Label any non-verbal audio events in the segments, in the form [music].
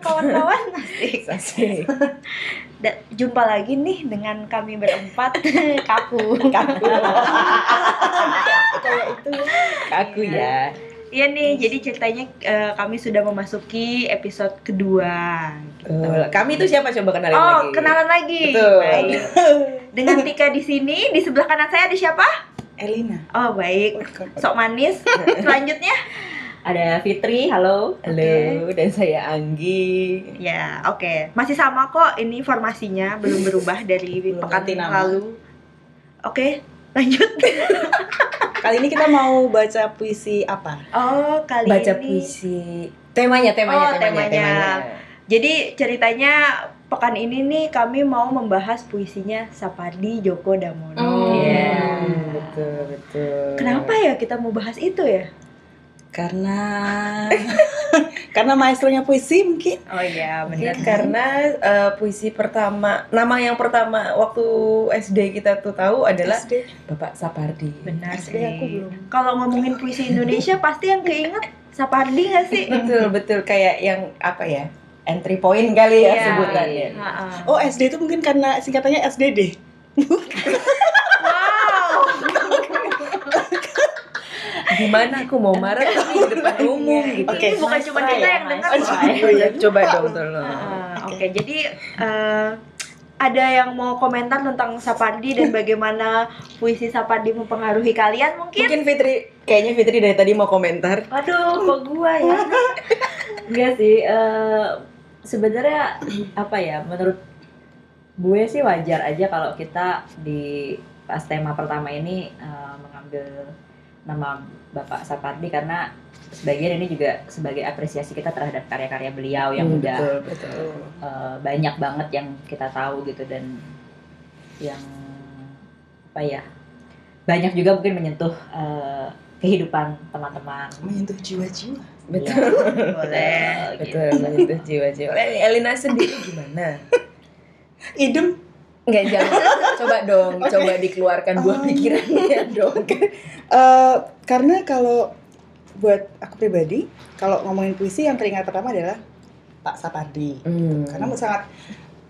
kawan-kawan. [laughs] Asik. Asik. Da- jumpa lagi nih dengan kami berempat [laughs] kaku. Kaku. Kayak itu. Kaku ya. Iya nih, jadi ceritanya eh, kami sudah memasuki episode kedua. Betul. Kami itu siapa coba kenalin Oh, lagi? kenalan lagi. Betul. Baik. [laughs] Dengan Tika di sini, di sebelah kanan saya ada siapa? Elina. Oh, baik. Sok manis. Selanjutnya? Ada Fitri, halo. Halo, dan saya Anggi. Ya, oke. Masih sama kok ini formasinya, belum berubah dari Belum pekan nama. lalu. Oke, lanjut. [laughs] Kali ini kita mau baca puisi apa? Oh, kali Baca ini. puisi. Temanya, temanya, Oh, temanya, temanya. Jadi ceritanya pekan ini nih kami mau membahas puisinya Sapardi Djoko Damono. Oh. Iya. Hmm, betul, betul. Kenapa ya kita mau bahas itu ya? Karena [laughs] karena maestronya puisi mungkin. Oh iya, Mungkin karena eh, puisi pertama, nama yang pertama waktu SD kita tuh tahu adalah SD. Bapak Sapardi. Benar SD sih. aku belum. Kalau ngomongin puisi Indonesia pasti yang keinget Sapardi nggak sih? Betul, betul kayak yang apa ya? Entry point kali ya Iya. sebutannya. Ha-ha. Oh SD itu mungkin karena singkatannya SDD. [laughs] Gimana aku mau marah tapi di depan umum gitu. Oke. Ini bukan cuma kita yang dengar. Oh iya, Coba dong tolong. Ah, Oke, jadi eh, ada yang mau komentar tentang Sapardi dan [laughs] bagaimana puisi Sapardi mempengaruhi kalian mungkin? Mungkin Fitri, kayaknya Fitri dari tadi mau komentar. Waduh, kok gua ya? [laughs] Enggak sih, eh, sebenarnya apa ya, menurut gue sih wajar aja kalau kita di pas tema pertama ini eh, mengambil nama Bapak Sapardi karena sebagian ini juga sebagai apresiasi kita terhadap karya-karya beliau yang Hmm, udah betul, betul. eh, banyak banget yang kita tahu gitu dan yang apa ya banyak juga mungkin menyentuh eh, kehidupan teman-teman Menyentuh jiwa-jiwa. Betul. Boleh. gitu. Betul, menyentuh jiwa-jiwa. Elina sendiri gimana? [laughs] Idem. Enggak jangan. [laughs] Coba dong, Oke. coba dikeluarkan buah Um. pikirannya [laughs] dong. Eh, karena kalau buat aku pribadi, kalau ngomongin puisi yang teringat pertama adalah Pak Sapardi. Hmm. Karena sangat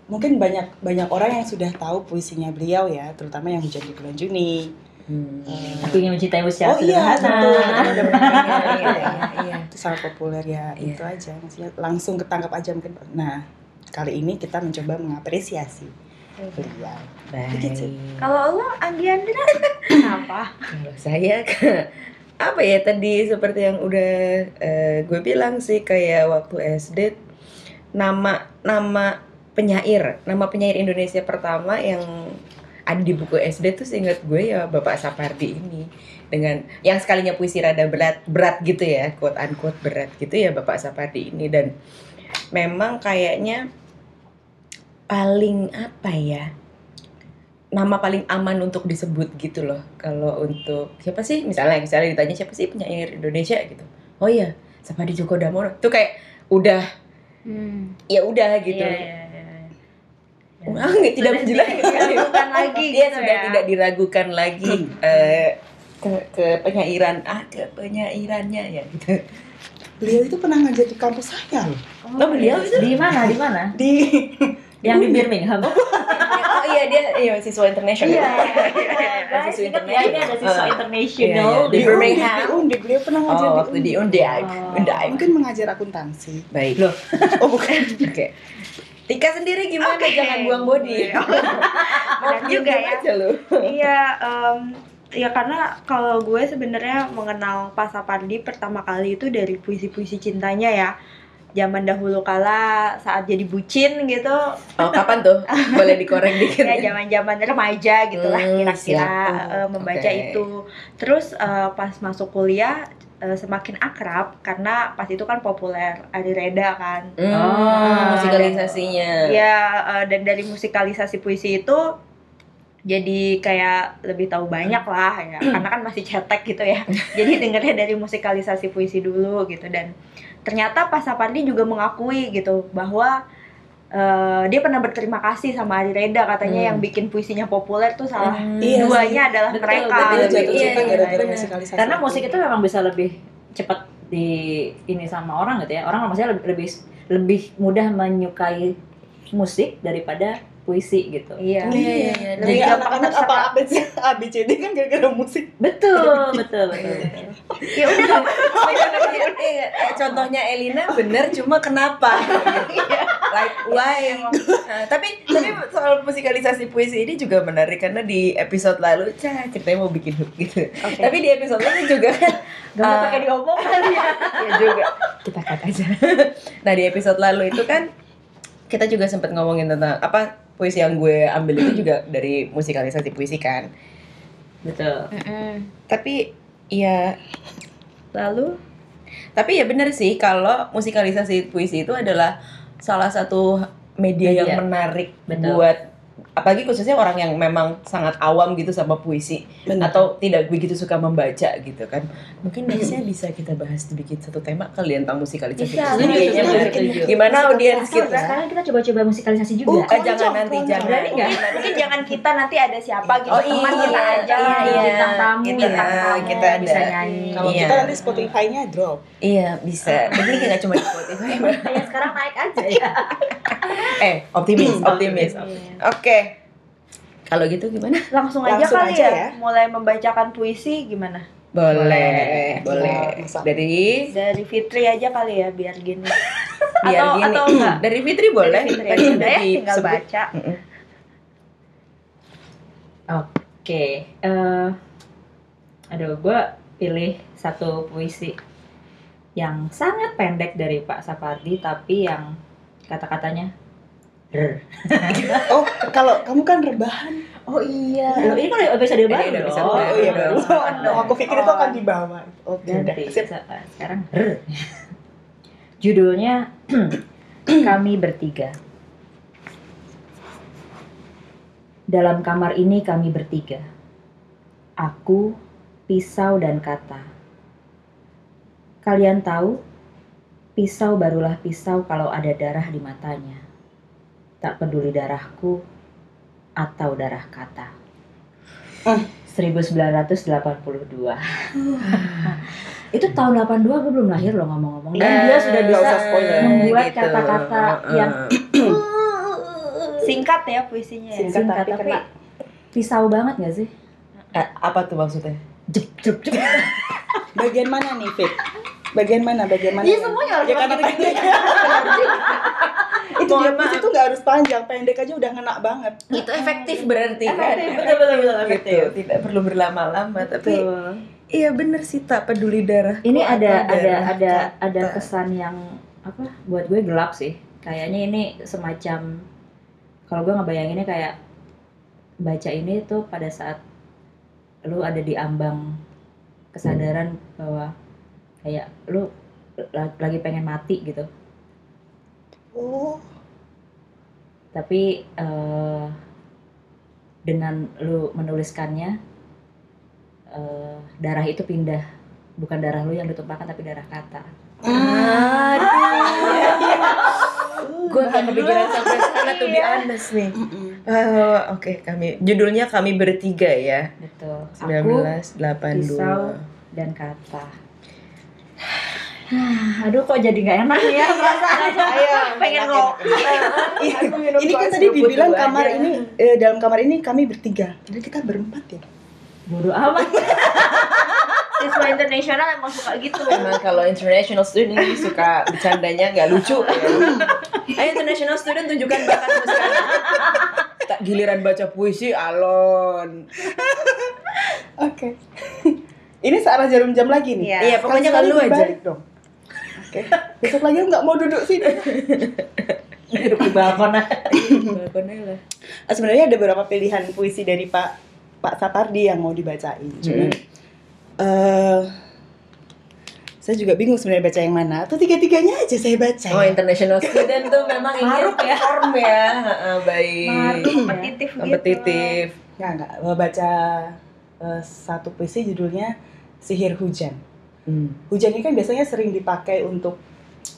mungkin banyak banyak orang yang sudah tahu puisinya beliau ya, terutama yang hujan di bulan Juni. Hmm. Eh, aku ingin mencintai usia Oh iya, betul. Pernah [laughs] dengar, Iya, iya. iya, iya. itu sangat populer ya Iya. itu aja maksudnya langsung ketangkap aja mungkin nah kali ini kita mencoba mengapresiasi beliau Begitu. Baik. Kalau lo Anggi Andra [laughs] kenapa? Kalau saya [laughs] apa ya tadi seperti yang udah eh, gue bilang sih kayak waktu SD nama nama penyair nama penyair Indonesia pertama yang ada di buku SD tuh seingat gue ya Bapak Sapardi ini dengan yang sekalinya puisi rada berat berat gitu ya quote unquote berat gitu ya Bapak Sapardi ini dan memang kayaknya paling apa ya? Nama paling aman untuk disebut gitu loh. Kalau untuk siapa sih? Misalnya misalnya ditanya siapa sih penyair Indonesia? gitu. Oh iya Sapardi Djoko Damono. Tuh kayak udah. Hmm. ya udah gitu Iya, iya, iya. Wah, nggak- tidak menjelaskan lagi [laughs] Iya gitu sudah ya. tidak diragukan lagi eh, ke ke penyairan ah ke penyairannya ya gitu. Beliau itu pernah ngajar di kampus saya loh. Oh beliau itu di mana? Di mana? Di [laughs] yang di Birmingham oh iya dia iya siswa internasional Iya, [laughs] Mahasiswa guys, ingat ya ini ada siswa international Iya, iya. di Di Birmingham. di Undi beliau pernah ngajar oh waktu di Undai Oh. Undai mungkin mengajar akuntansi baik Loh. [laughs] oh bukan Oke. Tika sendiri gimana? Oke. Jangan buang body. [laughs] Benar juga ya. aja lu. Iya, ya karena kalau gue sebenarnya mengenal Pak Sapardi pertama kali itu dari puisi-puisi cintanya ya. Zaman dahulu kala saat jadi bucin gitu, Oh, kapan tuh? Boleh dikorek dikit. ya zaman-zaman remaja gitulah Hmm, kira-kira eh, membaca Oke. itu. Terus eh, pas masuk kuliah eh, semakin akrab karena pas itu kan populer Ari Reda kan. Hmm, Oh, musikalisasinya. Ya eh, dan dari musikalisasi puisi itu jadi kayak lebih tahu banyak lah ya karena kan masih cetek gitu ya [laughs] jadi dengernya dari musikalisasi puisi dulu gitu dan ternyata Pak Sapardi juga mengakui gitu bahwa eh, dia pernah berterima kasih sama Ari Reda katanya Hmm. yang bikin puisinya populer tuh salah Hmm. Iya duanya adalah Betul, mereka betul, Dia gitu. Iya, iya, iya. musikalisasi karena musik itu memang bisa lebih cepat di ini sama orang gitu ya orang maksudnya lebih lebih lebih mudah menyukai musik daripada puisi gitu. Iya. Iya, iya, iya. Lebih Jadi anak-anak apa ABC, ABCD kan gara-gara musik. [laughs] Betul, betul, betul. Ya udah Eh, contohnya Elina bener cuma kenapa [laughs] like why Nah, tapi tapi soal musikalisasi puisi ini juga menarik karena di episode lalu cah ceritanya mau bikin hook gitu Oke. tapi di episode lalu juga [laughs] kan Gak Ah. pakai diomongkan ya. ya juga kita cut aja nah di episode lalu itu kan kita juga sempat ngomongin tentang apa puisi yang gue ambil itu juga dari musikalisasi puisi kan Betul. tapi ya lalu tapi ya bener sih kalau musikalisasi puisi itu adalah salah satu media, Media. yang menarik Betul. buat apalagi khususnya orang yang memang sangat awam gitu sama puisi Benar. atau tidak begitu suka membaca gitu kan mungkin nextnya bisa kita bahas bikin satu tema kalian tentang musikalisasi Bisa. setuju, mungkin. setuju. gimana audiens kita Sekarang kita coba-coba musikalisasi juga. Oh, Eh, jangan nanti jangan? Mungkin Mungkin jangan kita nanti ada siapa gitu Oh, teman iya, kita aja iya, gitu, iya. bintang tamu Kita- bintang tamu kita ada. bisa nyanyi Kalau Iya. kita nanti Spotify-nya drop. iya bisa [laughs] tapi nggak cuma di Spotify Ya sekarang naik aja ya. [laughs] eh optimis optimis Optimis. oke kalau gitu gimana? Langsung aja Langsung kali aja ya, ya. mulai membacakan puisi gimana? Boleh. Boleh. boleh. Dari? Dari Fitri aja kali ya biar gini. Biar [laughs] atau gini. atau enggak? Dari Fitri boleh. Dari Fitri aja udah ya tinggal disebut. baca. Oke, eh aduh, gue pilih satu puisi yang sangat pendek dari Pak Sapardi, tapi yang kata-katanya. Oh, kalau kamu kan rebahan. Oh iya, Loh, ini kan episode Ini baru udah dong. episode Oh, baru. iya baru. Oh, aku pikir itu akan dibawa. Oke, udah. Ganti. Sip. Se- Sekarang. Judulnya [clears throat] Kami Bertiga. Dalam kamar ini kami bertiga. Aku, pisau dan kata. Kalian tahu, pisau barulah pisau kalau ada darah di matanya. Tak peduli darahku atau darah kata. Hmm. 1982. itu tahun 82 gue belum lahir loh ngomong-ngomong. Dan dia sudah nggak bisa spoiler. membuat Gitu. kata-kata Heeh. yang [coughs] singkat ya puisinya ya Singkat. singkat tapi tapi kena. pisau banget gak sih? Eh, apa tuh maksudnya Jep, jep, jep. [laughs] Bagian mana nih, Fit? Bagian mana? Bagian mana? Iya, semuanya harus Ya karena pendek. [laughs] itu Mohon dia maaf. itu nggak harus panjang, pendek aja udah ngena banget. itu efektif berarti kan Efektif, betul, betul, betul, efektif. Gitu, tidak perlu berlama-lama tapi Betul. iya bener sih tak peduli darah Ini ada ada darah ada kata. ada kesan yang apa? Buat gue gelap sih. Kayaknya ini semacam kalau gue ngebayanginnya kayak baca ini tuh pada saat lu ada di ambang kesadaran bahwa kayak lu la- lagi pengen mati gitu. Oh, Tapi eh, dengan lu menuliskannya eh, darah itu pindah bukan darah lu yang ditumpahkan tapi darah kata. gue gak kepikiran sampai sana tuh be honest nih Oh, oke kami judulnya kami bertiga ya Betul. Aku 1982 pisau. dan kata. Aduh kok jadi nggak enak ya perasaannya. [laughs] Ayo, pengen enak, enak. ini kan tadi dibilang kamar aja. ini eh, dalam kamar ini kami bertiga. Jadi kita berempat ya. Bodoh amat. [laughs] siswa internasional emang suka gitu Emang kalau international student ini suka bercandanya nggak lucu ya. [laughs] Ayo international student tunjukkan bakatmu sekarang. Tak giliran baca puisi alon. Oke. ini searah jarum jam lagi nih. Iya. Iya, pokoknya kalau lu aja. dong. Oke. Besok lagi nggak mau duduk sini. [laughs] Duduk di balkon. Balkonnya lah. Ah, Sebenarnya ada beberapa pilihan puisi dari Pak Pak Sapardi yang mau dibacain. Cuman eh saya juga bingung sebenarnya baca yang mana. Atau tiga-tiganya aja saya baca. Oh, international student tuh memang ingin Maruk ya. perform ya. Heeh, baik. Maruk. kompetitif gitu Kompetitif. Nggak, nggak. Mau baca eh, satu puisi judulnya Sihir Hujan. Hmm. Hujan ini kan biasanya sering dipakai untuk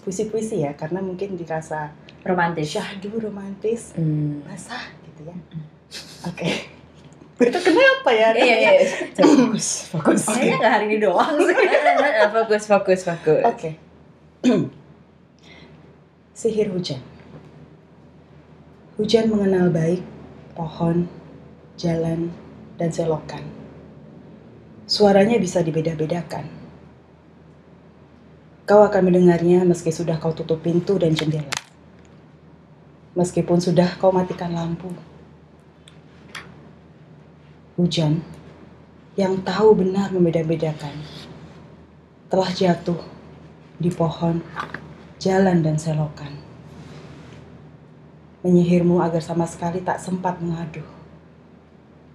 puisi-puisi ya, karena mungkin dirasa Romantis. syahdu, romantis, Hmm. basah gitu ya. Oke. Itu kenapa ya? Iya, iya. Fokus, fokus. Kayaknya nggak hari ini doang [laughs] sih. fokus, fokus, fokus. Oke. [clears throat] Sihir hujan. Hujan mengenal baik pohon, jalan, dan selokan. Suaranya bisa dibeda-bedakan. Kau akan mendengarnya meski sudah kau tutup pintu dan jendela. Meskipun sudah kau matikan lampu. Hujan yang tahu benar membeda-bedakan telah jatuh di pohon, jalan, dan selokan. Menyihirmu agar sama sekali tak sempat mengaduh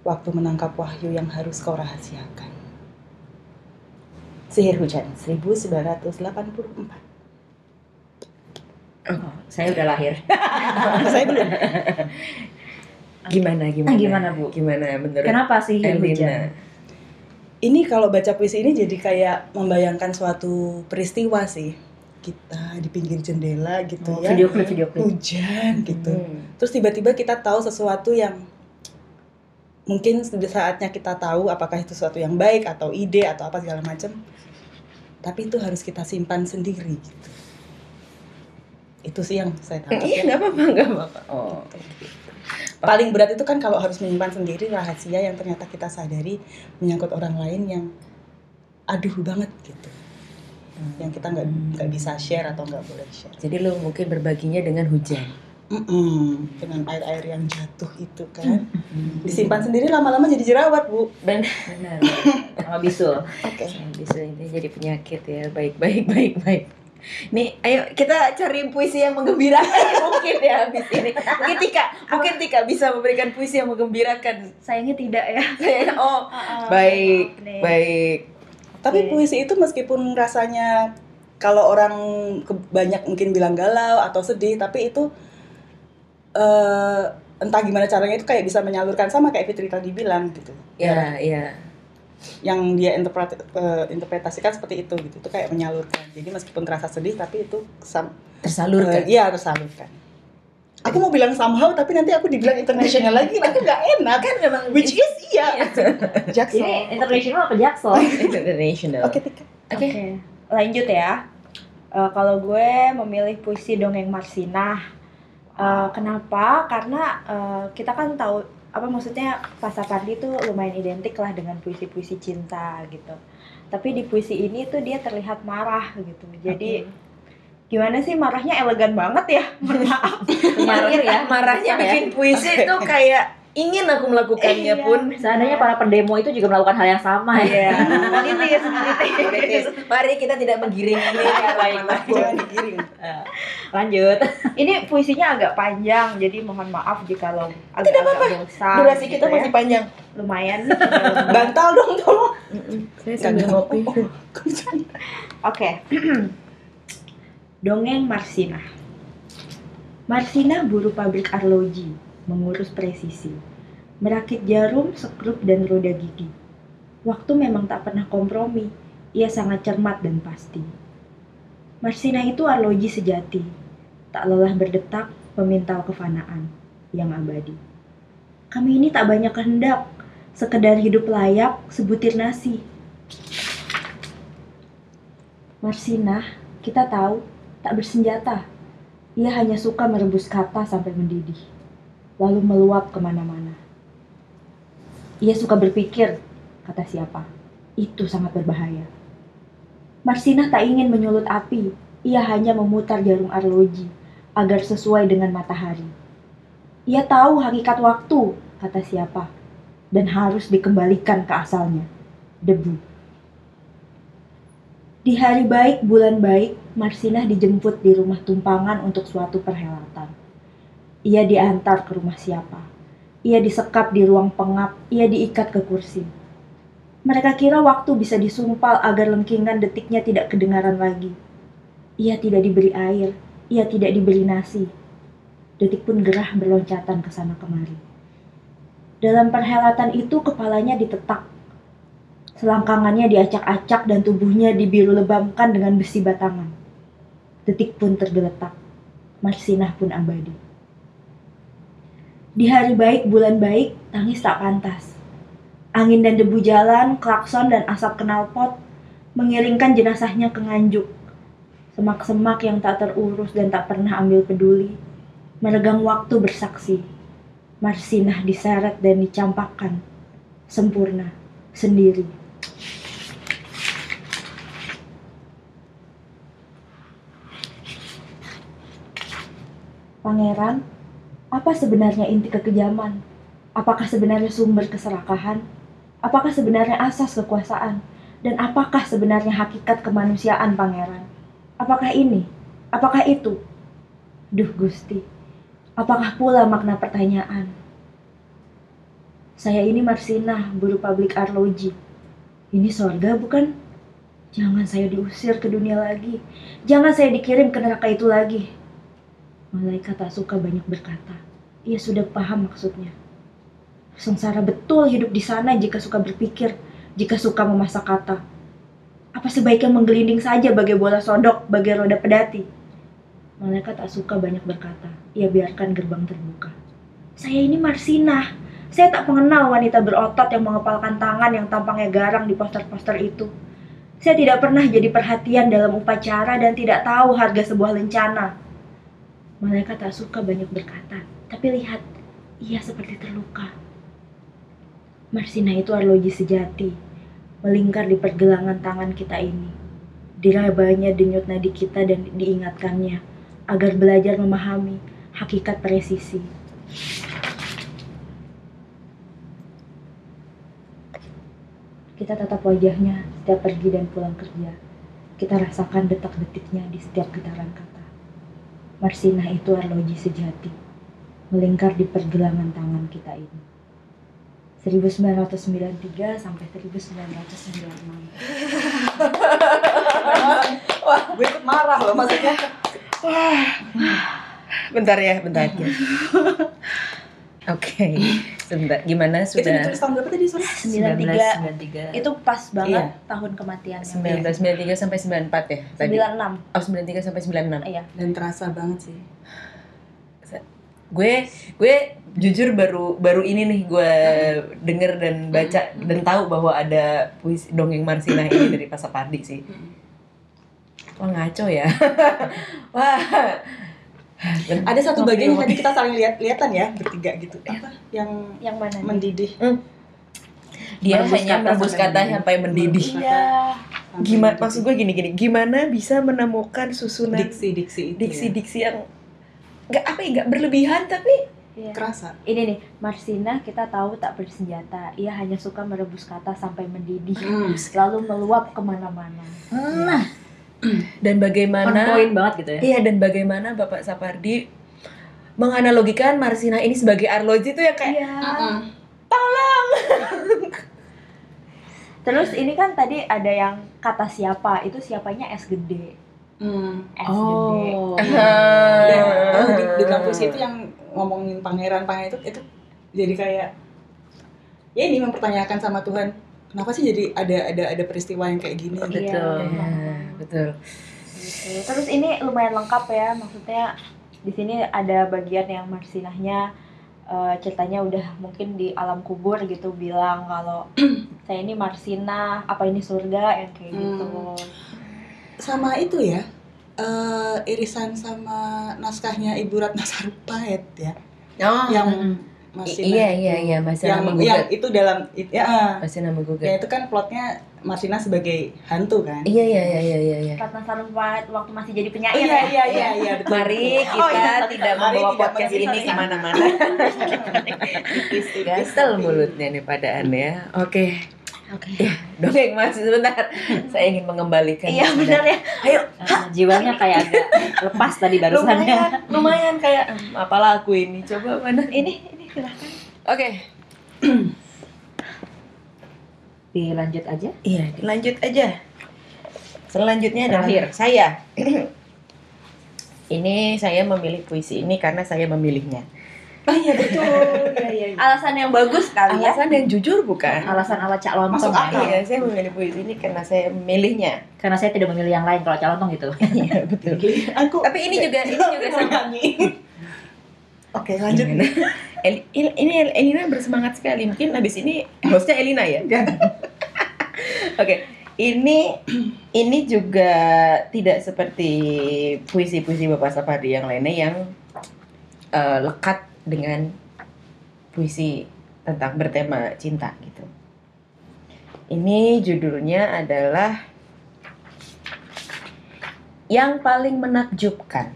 waktu menangkap wahyu yang harus kau rahasiakan. Sihir Hujan 1984 Oh, saya udah lahir. [laughs] Saya belum. Gimana gimana? Gimana, Bu? Gimana menurut Kenapa sih hujan? Ini kalau baca puisi ini jadi kayak membayangkan suatu peristiwa sih. Kita di pinggir jendela gitu Oh, ya. video klip, video klip. Hujan gitu. Hmm. Terus tiba-tiba kita tahu sesuatu yang mungkin saatnya kita tahu apakah itu sesuatu yang baik atau ide atau apa segala macam. Tapi itu harus kita simpan sendiri gitu. Itu sih yang saya tangkap. Iya ya. nggak apa-apa nggak apa-apa. Oh. Paling berat itu kan kalau harus menyimpan sendiri rahasia yang ternyata kita sadari menyangkut orang lain yang aduh banget gitu. Yang kita nggak nggak bisa share atau nggak boleh share. Jadi lu mungkin berbaginya dengan hujan. Dengan air-air yang jatuh itu kan. Disimpan sendiri lama-lama jadi jerawat, Bu. Dan Benar. Sama bisul. Oke. bisa ini jadi penyakit ya. Baik baik baik baik. Nih, ayo kita cari puisi yang menggembirakan mungkin ya habis ini. Mungkin Tika, mungkin Tika bisa memberikan puisi yang menggembirakan. Sayangnya tidak ya. oh, [laughs] Ah, baik, nih. baik. Tapi Oke. puisi itu meskipun rasanya kalau orang banyak mungkin bilang galau atau sedih, tapi itu eh entah gimana caranya itu kayak bisa menyalurkan sama kayak Fitri tadi bilang gitu. Ya, ya. Yang dia interpret- eh, interpretasikan seperti itu gitu. Itu kayak menyalurkan. Jadi meskipun terasa sedih tapi itu sam- Tersalurkan. eh, iya tersalurkan. Aku mau bilang somehow tapi nanti aku dibilang international lagi, aku nggak enak. kan memang Which is iya. [laughs] Jackson. Ini international apa jaksel? [laughs] international. Oke, Tika. Oke. Oke, lanjut ya. Eh, kalau gue memilih puisi dongeng Marsinah, Eh, kenapa? Karena eh, kita kan tahu apa maksudnya Pasapardi itu lumayan identik lah dengan puisi-puisi cinta gitu. Tapi di puisi ini tuh dia terlihat marah gitu. Jadi gimana sih marahnya elegan banget ya? [laughs] Maaf. Penyair ya. Marahnya ya. bikin puisi itu kayak ingin aku melakukannya Iya. pun. Seandainya para pendemo itu juga melakukan hal yang sama ya. Iya, politis, [laughs] politis. Mari kita tidak menggiring ini ya, Baik, teman-teman. Jangan digiring. Lanjut. Ini puisinya agak panjang, jadi mohon maaf jika lo agak Tidak apa-apa. bosan. Durasi gitu kita ya. masih panjang. lumayan. [laughs] Bantal dong tolong. Saya sambil ngopi. Oke. [clears throat] Dongeng Marsinah. Marsinah buruh pabrik arloji, mengurus presisi. Merakit jarum, sekrup, dan roda gigi. Waktu memang tak pernah kompromi. Ia sangat cermat dan pasti. Marsinah itu arloji sejati. Tak lelah berdetak, memintal kefanaan yang abadi. Kami ini tak banyak kehendak, sekedar hidup layak, sebutir nasi. Marsinah, kita tahu, tak bersenjata. Ia hanya suka merebus kata sampai mendidih, lalu meluap ke mana-mana. Ia suka berpikir, kata siapa, itu sangat berbahaya. Marsinah tak ingin menyulut api, ia hanya memutar jarum arloji agar sesuai dengan matahari. Ia tahu hakikat waktu, kata siapa, dan harus dikembalikan ke asalnya, debu. Di hari baik, bulan baik, Marsinah dijemput di rumah tumpangan untuk suatu perhelatan. Ia diantar ke rumah siapa. Ia disekap di ruang pengap, ia diikat ke kursi. Mereka kira waktu bisa disumpal agar lengkingan detiknya tidak kedengaran lagi. Ia tidak diberi air, ia tidak diberi nasi. Detik pun gerah berloncatan ke sana kemari. Dalam perhelatan itu kepalanya ditetak Selangkangannya diacak-acak dan tubuhnya dibiru lebamkan dengan besi batangan. Detik pun tergeletak. Marsinah pun abadi. Di hari baik, bulan baik, tangis tak pantas. Angin dan debu jalan, klakson dan asap knalpot mengiringkan jenazahnya ke nganjuk. Semak-semak yang tak terurus dan tak pernah ambil peduli. Meregang waktu bersaksi. Marsinah diseret dan dicampakkan. Sempurna. Sendiri. Pangeran, apa sebenarnya inti kekejaman? Apakah sebenarnya sumber keserakahan? Apakah sebenarnya asas kekuasaan? Dan apakah sebenarnya hakikat kemanusiaan, Pangeran? Apakah ini? Apakah itu? Duh, Gusti. Apakah pula makna pertanyaan? Saya ini Marsina, buru pablik arloji. Ini sorga bukan? Jangan saya diusir ke dunia lagi. Jangan saya dikirim ke neraka itu lagi. Malaikat tak suka banyak berkata. Ia sudah paham maksudnya. Sengsara betul hidup di sana jika suka berpikir, jika suka memasak kata. Apa sebaiknya menggelinding saja bagai bola sodok, bagai roda pedati? Malaikat tak suka banyak berkata. Ia biarkan gerbang terbuka. Saya ini Marsina. Saya tak mengenal wanita berotot yang mengepalkan tangan yang tampangnya garang di poster-poster itu. Saya tidak pernah jadi perhatian dalam upacara dan tidak tahu harga sebuah lencana. Malaikat tak suka banyak berkata, tapi lihat, ia seperti terluka. Marsina itu arloji sejati, melingkar di pergelangan tangan kita ini. Dirabanya denyut nadi kita dan diingatkannya, agar belajar memahami hakikat presisi. Kita tatap wajahnya setiap pergi dan pulang kerja. Kita rasakan detak-detiknya di setiap getaran kata. Marsinah itu arloji sejati, melingkar di pergelangan tangan kita ini. 1993 sampai 1996. Wah, gue ikut marah loh maksudnya. Bentar ya, bentar ya. Oke, sebentar. Gimana Itu sudah ditulis tahun berapa tadi, sorry? 93 itu pas banget Iya. tahun kematiannya. 1993 sampai 94 ya tadi? 96. Oh, 93 sampai 96. Iya. Dan terasa banget sih. Gue gue jujur baru baru ini nih gue denger dan baca dan tahu bahwa ada puisi dongeng Marsinah ini dari Pasapardi sih. Wah ngaco ya. [laughs] Wah. Ada satu bagian yang tadi kita saling lihat-lihatan ya, bertiga gitu. Apa? Yang Yang mana? nih? mendidih. dia Merebus hanya kata merebus sampai kata mendidih. sampai mendidih. Iya. Sampai Gimana maksud gue gini gini, gimana bisa menemukan susunan diksi-diksi itu ya. diksi-diksi yang nggak apa ya nggak berlebihan tapi Iya. kerasa. Ini nih, Marsina kita tahu tak bersenjata. Ia hanya suka merebus kata sampai mendidih, Hmm. lalu meluap ke mana-mana. Nah, [clears throat] dan on bagaimana point banget gitu ya. iya dan bagaimana Bapak Sapardi menganalogikan Marsina ini sebagai arloji itu ya kayak Iya. Mm-mm. [laughs] Terus ini kan tadi ada yang kata siapa, itu siapanya S gede. Hmm. S gede. Oh. Dan Ah. oh, di, di dalam puisi itu yang ngomongin pangeran pangeran itu itu jadi kayak ya ini mempertanyakan sama Tuhan kenapa sih jadi ada ada ada peristiwa yang kayak gini Betul. Iya. Ya, betul Gitu. Terus ini lumayan lengkap ya, maksudnya di sini ada bagian yang Marsinahnya eh, ceritanya udah mungkin di alam kubur gitu bilang kalau [clears throat] saya ini Marsina, apa ini surga yang kayak gitu. Hmm. sama itu ya eh, irisan sama naskahnya Ibu Ratna Sarumpait ya oh yang Mm-mm. Masih iya iya iya masih yang nama yang itu dalam it- ya, ah. masih nama ya itu kan plotnya Marsina sebagai hantu kan iya iya iya iya iya iya Ratna Sarumpait waktu masih jadi penyair iya ya. iya iya iya betul. Mari kita Oh, iya, tidak mari membawa tidak podcast ini sorry. ke mana-mana. [laughs] Gatel mulutnya nih pada ya. Oke, Oke. dongeng masih sebentar. Saya ingin mengembalikan. Iya benar ya. Ayo, Ah, jiwanya kayak agak lepas tadi barusan ya. lumayan, lumayan kayak "Hmm, apalah aku ini. Coba mana? Ini ini silakan. Oke, [clears throat] Dilanjut aja. iya, lanjut aja. Selanjutnya adalah Terakhir. saya. [clears throat] ini saya memilih puisi ini karena saya memilihnya. ah iya betul iya iya iya. Alasan yang bagus kali ya. Alasan yang jujur bukan? Alasan ala Cak Lontong Masuk ya. akal. Iya, saya memilih puisi ini karena saya memilihnya. Karena saya tidak memilih yang lain kalau Cak Lontong gitu. [laughs] Iya, betul. aku Tapi ini juga ini juga [laughs] sama. Oke lanjut Gimana? [laughs] El- Il- ini El- Elina bersemangat sekali. Mungkin habis ini hostnya Elina ya. [laughs] Oke, ini ini juga tidak seperti puisi-puisi Bapak Sapadi yang lainnya yang eh, lekat dengan puisi tentang bertema cinta gitu. Ini judulnya adalah yang paling menakjubkan.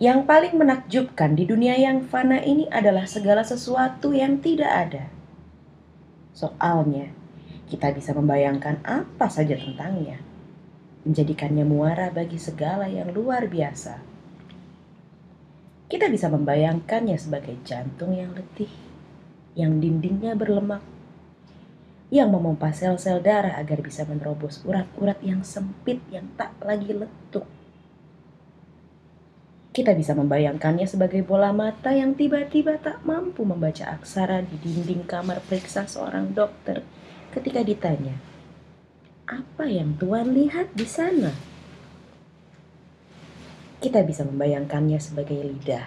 Yang paling menakjubkan di dunia yang fana ini adalah segala sesuatu yang tidak ada. Soalnya, kita bisa membayangkan apa saja tentangnya, menjadikannya muara bagi segala yang luar biasa. Kita bisa membayangkannya sebagai jantung yang letih, yang dindingnya berlemak, yang memompa sel-sel darah agar bisa menerobos urat-urat yang sempit yang tak lagi letup. Kita bisa membayangkannya sebagai bola mata yang tiba-tiba tak mampu membaca aksara di dinding kamar periksa seorang dokter ketika ditanya, "Apa yang Tuan lihat di sana?" Kita bisa membayangkannya sebagai lidah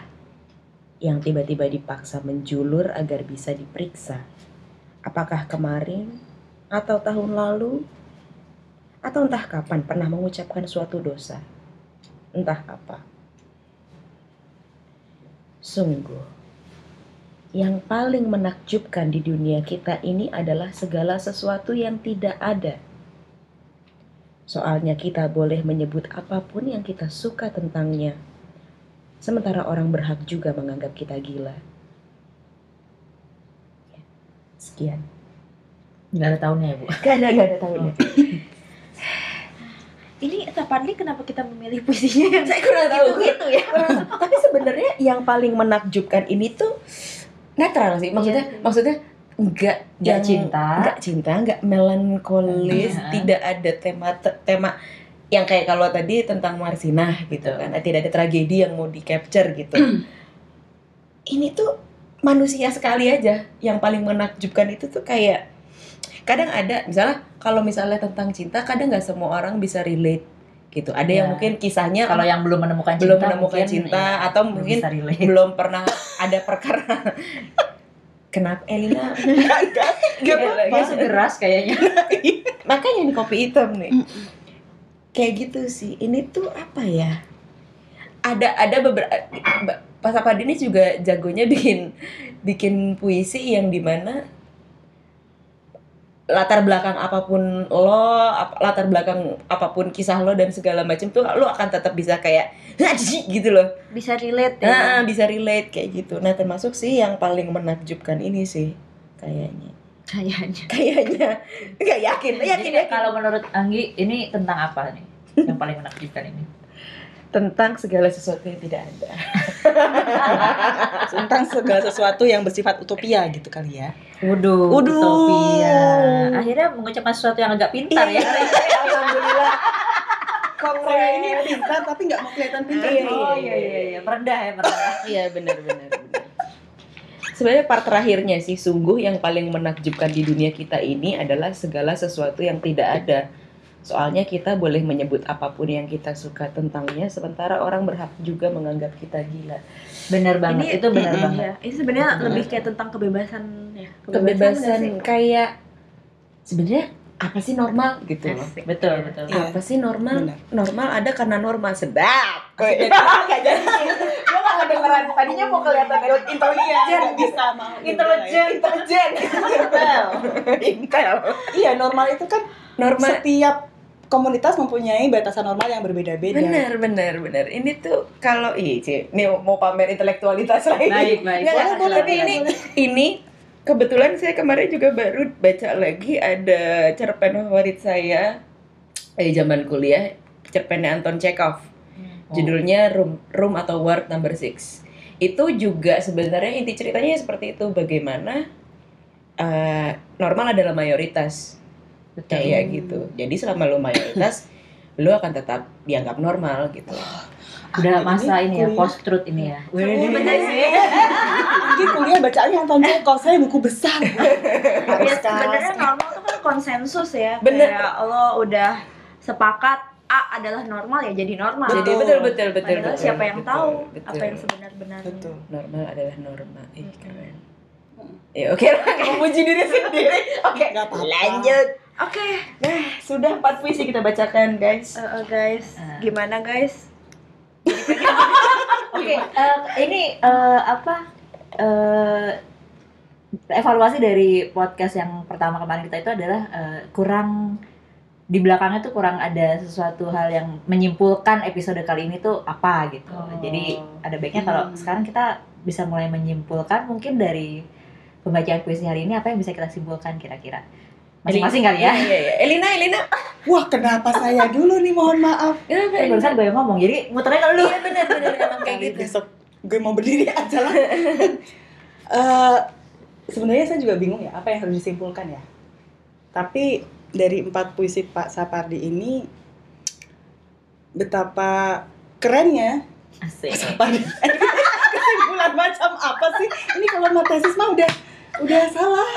yang tiba-tiba dipaksa menjulur agar bisa diperiksa. Apakah kemarin atau tahun lalu atau entah kapan pernah mengucapkan suatu dosa. Entah apa. Sungguh, yang paling menakjubkan di dunia kita ini adalah segala sesuatu yang tidak ada. Soalnya kita boleh menyebut apa pun yang kita suka tentangnya. Sementara orang berhak juga menganggap kita gila. Sekian. Nggak ada tahunnya ya bu. Gak ada, gak ada tahunnya. Ini Tapadli kenapa kita memilih puisinya yang Saya kurang tahu. gitu ya? Tapi sebenarnya yang paling menakjubkan ini tuh netral sih. Maksudnya, sih. maksudnya enggak Nggak cinta. enggak cinta, enggak melankolis, Iya. tidak ada tema tema yang kayak kalau tadi tentang Marsinah gitu kan, tidak ada tragedi yang mau di capture gitu. [clears throat] ini tuh manusia sekali aja. Yang paling menakjubkan itu tuh kayak kadang ada misalnya kalau misalnya tentang cinta kadang nggak semua orang bisa relate gitu. Ada yang Ya. mungkin kisahnya Kalau yang belum menemukan cinta, belum menemukan mungkin, cinta ya, atau mungkin belum pernah ada perkara. Kenapa Elina? [laughs] Enggak enggak Dia langsung deras kayaknya. [laughs] makanya ini kopi hitam nih. Kayak gitu sih. Ini tuh apa ya? Ada ada beberapa Pas Apadi ini juga jagonya bikin bikin puisi yang di mana latar belakang apa pun lo ap- latar belakang apa pun kisah lo dan segala macam tuh lo akan tetap bisa kayak gitu loh Bisa relate ya. bisa relate kayak gitu. Nah, termasuk sih yang paling menakjubkan ini sih kayaknya. Kayaknya. Kayaknya nggak yakin, yakin Jadi yakin. kalau menurut Anggi ini tentang apa nih? Yang paling menakjubkan ini. Tentang segala sesuatu yang tidak ada. [laughs] tentang segala sesuatu yang bersifat utopia gitu kali ya. Waduh, Waduh. utopia. Akhirnya mengucapkan sesuatu yang agak pintar ya. Alhamdulillah. [laughs] Kok saya ini pintar tapi nggak mau kelihatan pintar. Iya, Oh iya iya iya, merendah ya merendah. [laughs] Iya, benar benar benar. Sebenarnya part terakhirnya sih sungguh yang paling menakjubkan di dunia kita ini adalah segala sesuatu yang tidak ada. Soalnya kita boleh menyebut apa pun yang kita suka tentangnya, sementara orang berhak juga menganggap kita gila. Bener banget, itu bener mm-mm. banget. Iya, ini sebenarnya lebih kayak tentang kebebasan ya. kebebasan sih? kayak sebenarnya apa sih normal gitu loh. Betul Iya. betul. Iya. apa sih normal Benar. normal ada karena normal sedap Sedap. [laughs] Nggak jadi gue gak kedengeran tadinya mau kelihatan intelijen bisa mau. intelijen intelijen intel [laughs] intel Iya normal itu kan normal setiap komunitas mempunyai batasan normal yang berbeda-beda. bener bener bener ini tuh kalau Ci, ini mau pamer intelektualitas lagi Baik baik. Nggak, Boleh, boleh, tapi boleh, ini boleh. ini kebetulan saya kemarin juga baru baca lagi ada cerpen favorit saya dari zaman kuliah cerpennya Anton Chekhov Oh. judulnya Room Room atau Ward Number Six itu juga sebenarnya inti ceritanya seperti itu bagaimana eh, normal adalah mayoritas Betul. kayak gitu jadi selama lo mayoritas lo akan tetap dianggap normal gitu Udah masa ini ya post truth ini ya. Wih, bener sih. Mungkin kuliah bacaannya Anton Chekhov, saya buku besar. Ya, kalah. sebenarnya normal itu kan konsensus ya. Bener. Kayak lo udah sepakat A adalah normal ya jadi normal. jadi Betul. betul betul betul, Padahal betul siapa yang betul, tahu betul. apa yang sebenarnya Betul. normal adalah norma ih keren Ya oke lah, memuji diri sendiri. Oke, Nggak apa-apa. lanjut. Oke, Nah, sudah empat puisi kita bacakan, guys. eh, eh, guys, Eh. gimana guys? [laughs] Oke, eh, ini eh, apa? eh, evaluasi dari podcast yang pertama kemarin kita itu adalah eh, kurang di belakangnya tuh kurang ada sesuatu hal yang menyimpulkan episode kali ini tuh apa gitu. Oh. Jadi ada baiknya kalau Hmm. sekarang kita bisa mulai menyimpulkan mungkin dari pembacaan puisi hari ini apa yang bisa kita simpulkan kira-kira. Masing-masing kali ya. Iya, iya, iya. Elina, Elina. Wah, kenapa saya dulu nih? Mohon maaf. Kenapa? Eh, barusan gue yang ngomong, jadi muternya ke lu. Iya benar benar emang kayak gitu. besok gue mau berdiri aja lah. [laughs] Eh, sebenarnya saya juga bingung ya apa yang harus disimpulkan ya. Tapi dari empat puisi Pak Sapardi ini betapa kerennya Asik. Sapardi. [laughs] Kesimpulan macam apa sih? Ini kalau mau tesis mah udah udah salah.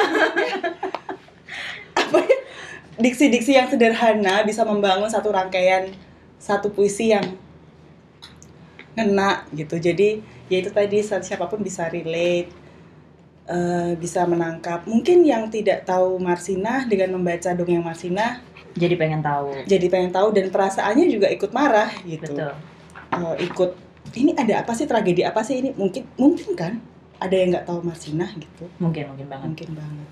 Apa ya? Diksi-diksi yang sederhana bisa membangun satu rangkaian satu puisi yang ngena gitu. Jadi ya itu tadi si- siapa pun bisa relate, eh, bisa menangkap. Mungkin yang tidak tahu Marsinah dengan membaca dongeng Marsinah Jadi pengen tahu. jadi pengen tahu dan perasaannya juga ikut marah gitu. Betul. Eh, ikut ini ada apa sih tragedi apa sih ini mungkin mungkin kan ada yang nggak tahu Marsinah gitu Mungkin mungkin banget. mungkin banget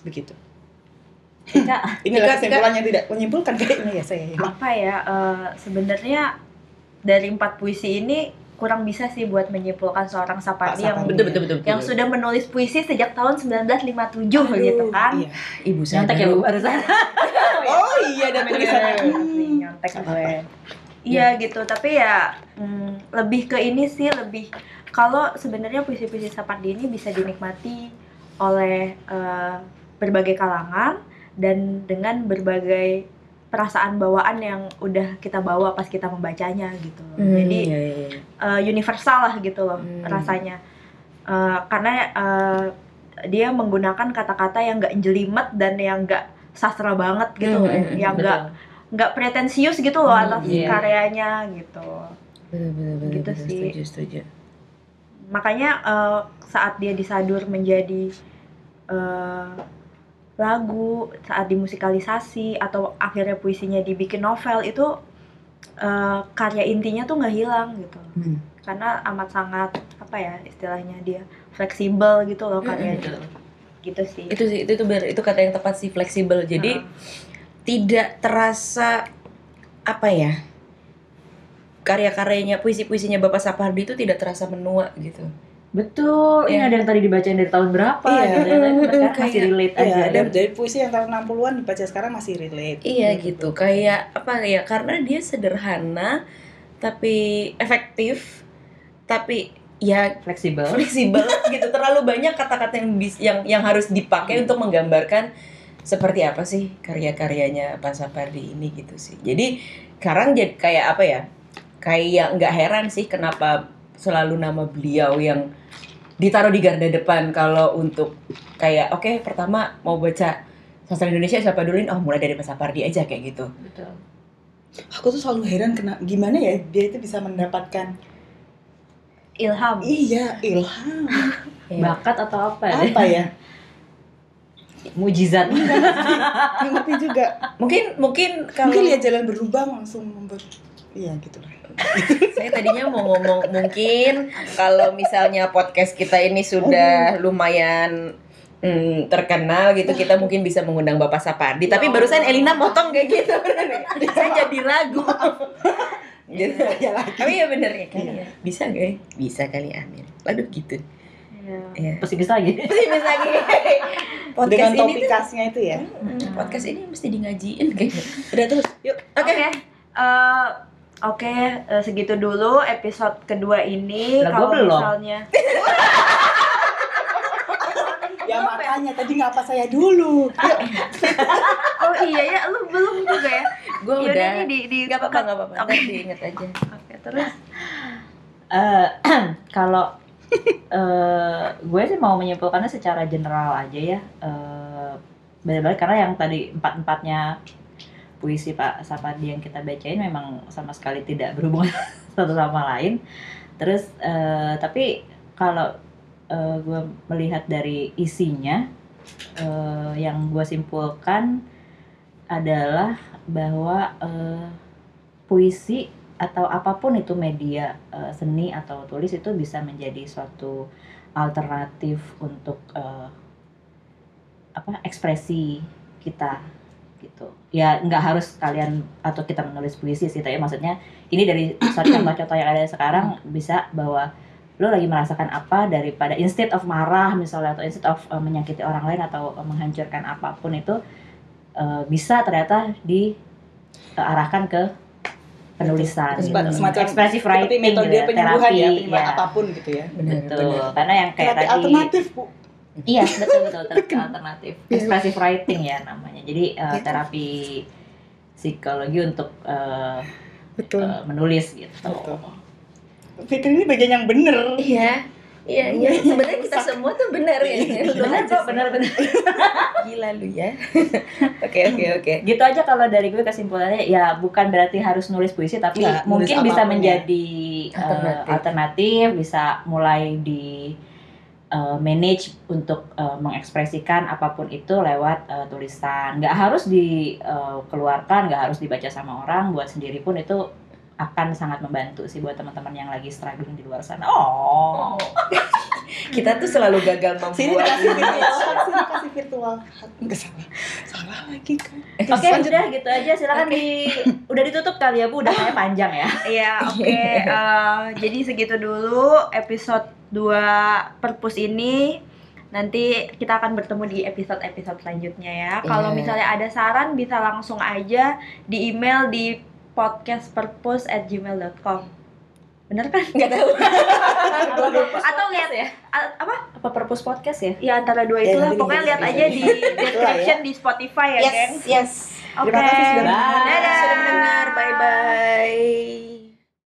begitu Ika, [laughs] inilah Ika, kesimpulan yang tidak menyimpulkan kayaknya ya saya ya. Apa ya? eh, Sebenarnya dari empat puisi ini kurang bisa sih buat menyimpulkan seorang Sapardi yang Sapardi. Betul betul betul. yang betul. sudah menulis puisi sejak tahun 1957 gitu kan. Iya. ibu nyontek ya bu barusan. oh iya Asli, Hmm. nyontek gue. Iya gitu, tapi ya mm, lebih ke ini sih lebih kalau sebenarnya puisi-puisi Sapardi ini bisa dinikmati oleh eh, berbagai kalangan dan dengan berbagai perasaan bawaan yang udah kita bawa pas kita membacanya gitu loh. Hmm, Jadi iya, iya, eh, universal lah gitu loh Hmm. rasanya Eh, karena eh, dia menggunakan kata-kata yang nggak jelimet dan yang nggak sastra banget gitu Hmm, loh, hmm, hmm, yang Betul. nggak pretensius gitu loh Hmm, atas iya. karyanya gitu betul betul. Gitu betul, sih. Setuju setuju. makanya eh, saat dia disadur menjadi eh, lagu saat dimusikalisasi atau akhirnya puisinya dibikin novel itu eh, karya intinya tuh nggak hilang gitu Hmm. karena amat sangat apa ya istilahnya dia fleksibel gitu loh karyanya Betul. gitu sih Itu sih itu itu benar itu kata yang tepat sih fleksibel. Jadi tidak terasa apa ya karya-karyanya puisi-puisinya Bapak Sapardi itu tidak terasa menua gitu. Betul. Ini Iya. ada yang tadi dibacain dari tahun berapa? Iya. gitu. Kayak- masih relate Iya, aja. dan dari puisi yang tahun 60-an dibaca sekarang masih relate. Iya gitu, kayak apa ya? Karena dia sederhana tapi efektif, tapi ya fleksibel. fleksibel [laughs] gitu. Terlalu banyak kata-kata yang bis- yang yang harus dipakai untuk menggambarkan seperti apa sih karya-karyanya Pak Sapardi ini gitu sih. Jadi sekarang jadi kayak apa ya? Kayak nggak heran sih kenapa selalu nama beliau yang ditaruh di garda depan kalau untuk kayak oke pertama mau baca sastra Indonesia siapa duluin oh mulai dari Pak Sapardi aja kayak gitu. Betul. Aku tuh selalu heran kena gimana ya dia itu bisa mendapatkan ilham iya ilham [laughs] Iya. Bakat atau apa? ya? apa ya? [laughs] Mujizat. Ngerti juga. Mungkin mungkin kalau Mungkin lihat jalan berlubang langsung membuat iya gitu lah. Saya tadinya mau ngomong mungkin kalau misalnya podcast kita ini sudah lumayan mm, terkenal gitu kita mungkin bisa mengundang Bapak Sapardi tapi Ya barusan. Elina motong kayak gitu [laughs] saya jadi ragu gitu. Ya lagi. tapi ya bener ya kali Iya. ya bisa gak ya? bisa kali amin waduh gitu Iya. ya Pesimis lagi. pesimis lagi [laughs] podcast Dengan ini tuh topikasnya itu ya. mm, podcast ini mesti di ngajiin kayaknya Udah terus, yuk. Oke. Eh, Oke, eh, segitu dulu episode kedua ini. Lah, Kalau belum. misalnya Ya makanya tadi ngapa saya dulu. Oh iya ya, lu belum juga ya. gue Yaudah udah nih di di nggak apa-apa nggak apa-apa Oke. Ntar diinget aja Oke, terus Eh, [clears throat] kalau eh, gue sih mau menyimpulkannya secara general aja ya. Eh, benar-benar karena yang tadi empat empatnya puisi Pak Sapardi yang kita bacain memang sama sekali tidak berhubungan [laughs] satu sama lain. Terus eh, tapi kalau gue melihat dari isinya eh, yang gue simpulkan adalah bahwa eh, puisi atau apa pun itu media eh, seni atau tulis itu bisa menjadi suatu alternatif untuk eh, apa ekspresi kita gitu. Ya nggak harus kalian atau kita menulis puisi sih tapi maksudnya ini dari [coughs] contoh-contoh yang ada sekarang bisa bahwa lo lagi merasakan apa daripada instead of marah misalnya atau instead of uh, menyakiti orang lain atau uh, menghancurkan apa pun itu uh, bisa ternyata diarahkan ke penulisan gitu. Semacam- seperti writing metode gitu ya, penyembuhan terapi, ya penyembuhan ya. apa pun gitu ya. Benar Betul, benar. Karena yang kayak terapi tadi alternatif bu Iya betul betul terapi alternatif. Expressive writing ya namanya. Jadi uh, terapi psikologi untuk uh, betul. uh, menulis gitu. Betul. Fikri ini bagian yang bener. Iya. Iya iya. sebenarnya kita semua tuh benar ya. Lu Benar aja kok, benar-benar. [laughs] gila lu ya. [laughs] Oke oke oke. Gitu aja kalau dari gue kesimpulannya ya bukan berarti harus nulis puisi tapi nulis mungkin bisa ya. menjadi uh, Alternatif. alternatif, bisa mulai di uh, manage untuk uh, mengekspresikan apa pun itu lewat uh, tulisan. Nggak harus dikeluarkan, nggak harus dibaca sama orang, buat sendiri pun itu akan sangat membantu sih buat teman-teman yang lagi struggling di luar sana. Oh. [laughs] kita tuh selalu gagal sini membuat kasih virtual sini kasih virtual hat nggak salah salah lagi kan Oke, udah gitu aja. Silakan di udah ditutup kali ya, Bu. Udah kayak panjang ya. Iya, oke. [laughs] Eh, jadi segitu dulu episode 2 Perpus ini. Nanti kita akan bertemu di episode-episode selanjutnya ya. Kalau Iya. misalnya ada saran bisa langsung aja di email di podcastperpus@gmail.com. Bener kan? [laughs] nggak tahu Atau lihat ya? Apa? Apa purpose podcast ya? Ya antara dua Ya, itulah. nanti Pokoknya lihat aja di [laughs] description di Spotify ya, yes geng. yes Oke. Terima kasih sudah Bye. Dadah.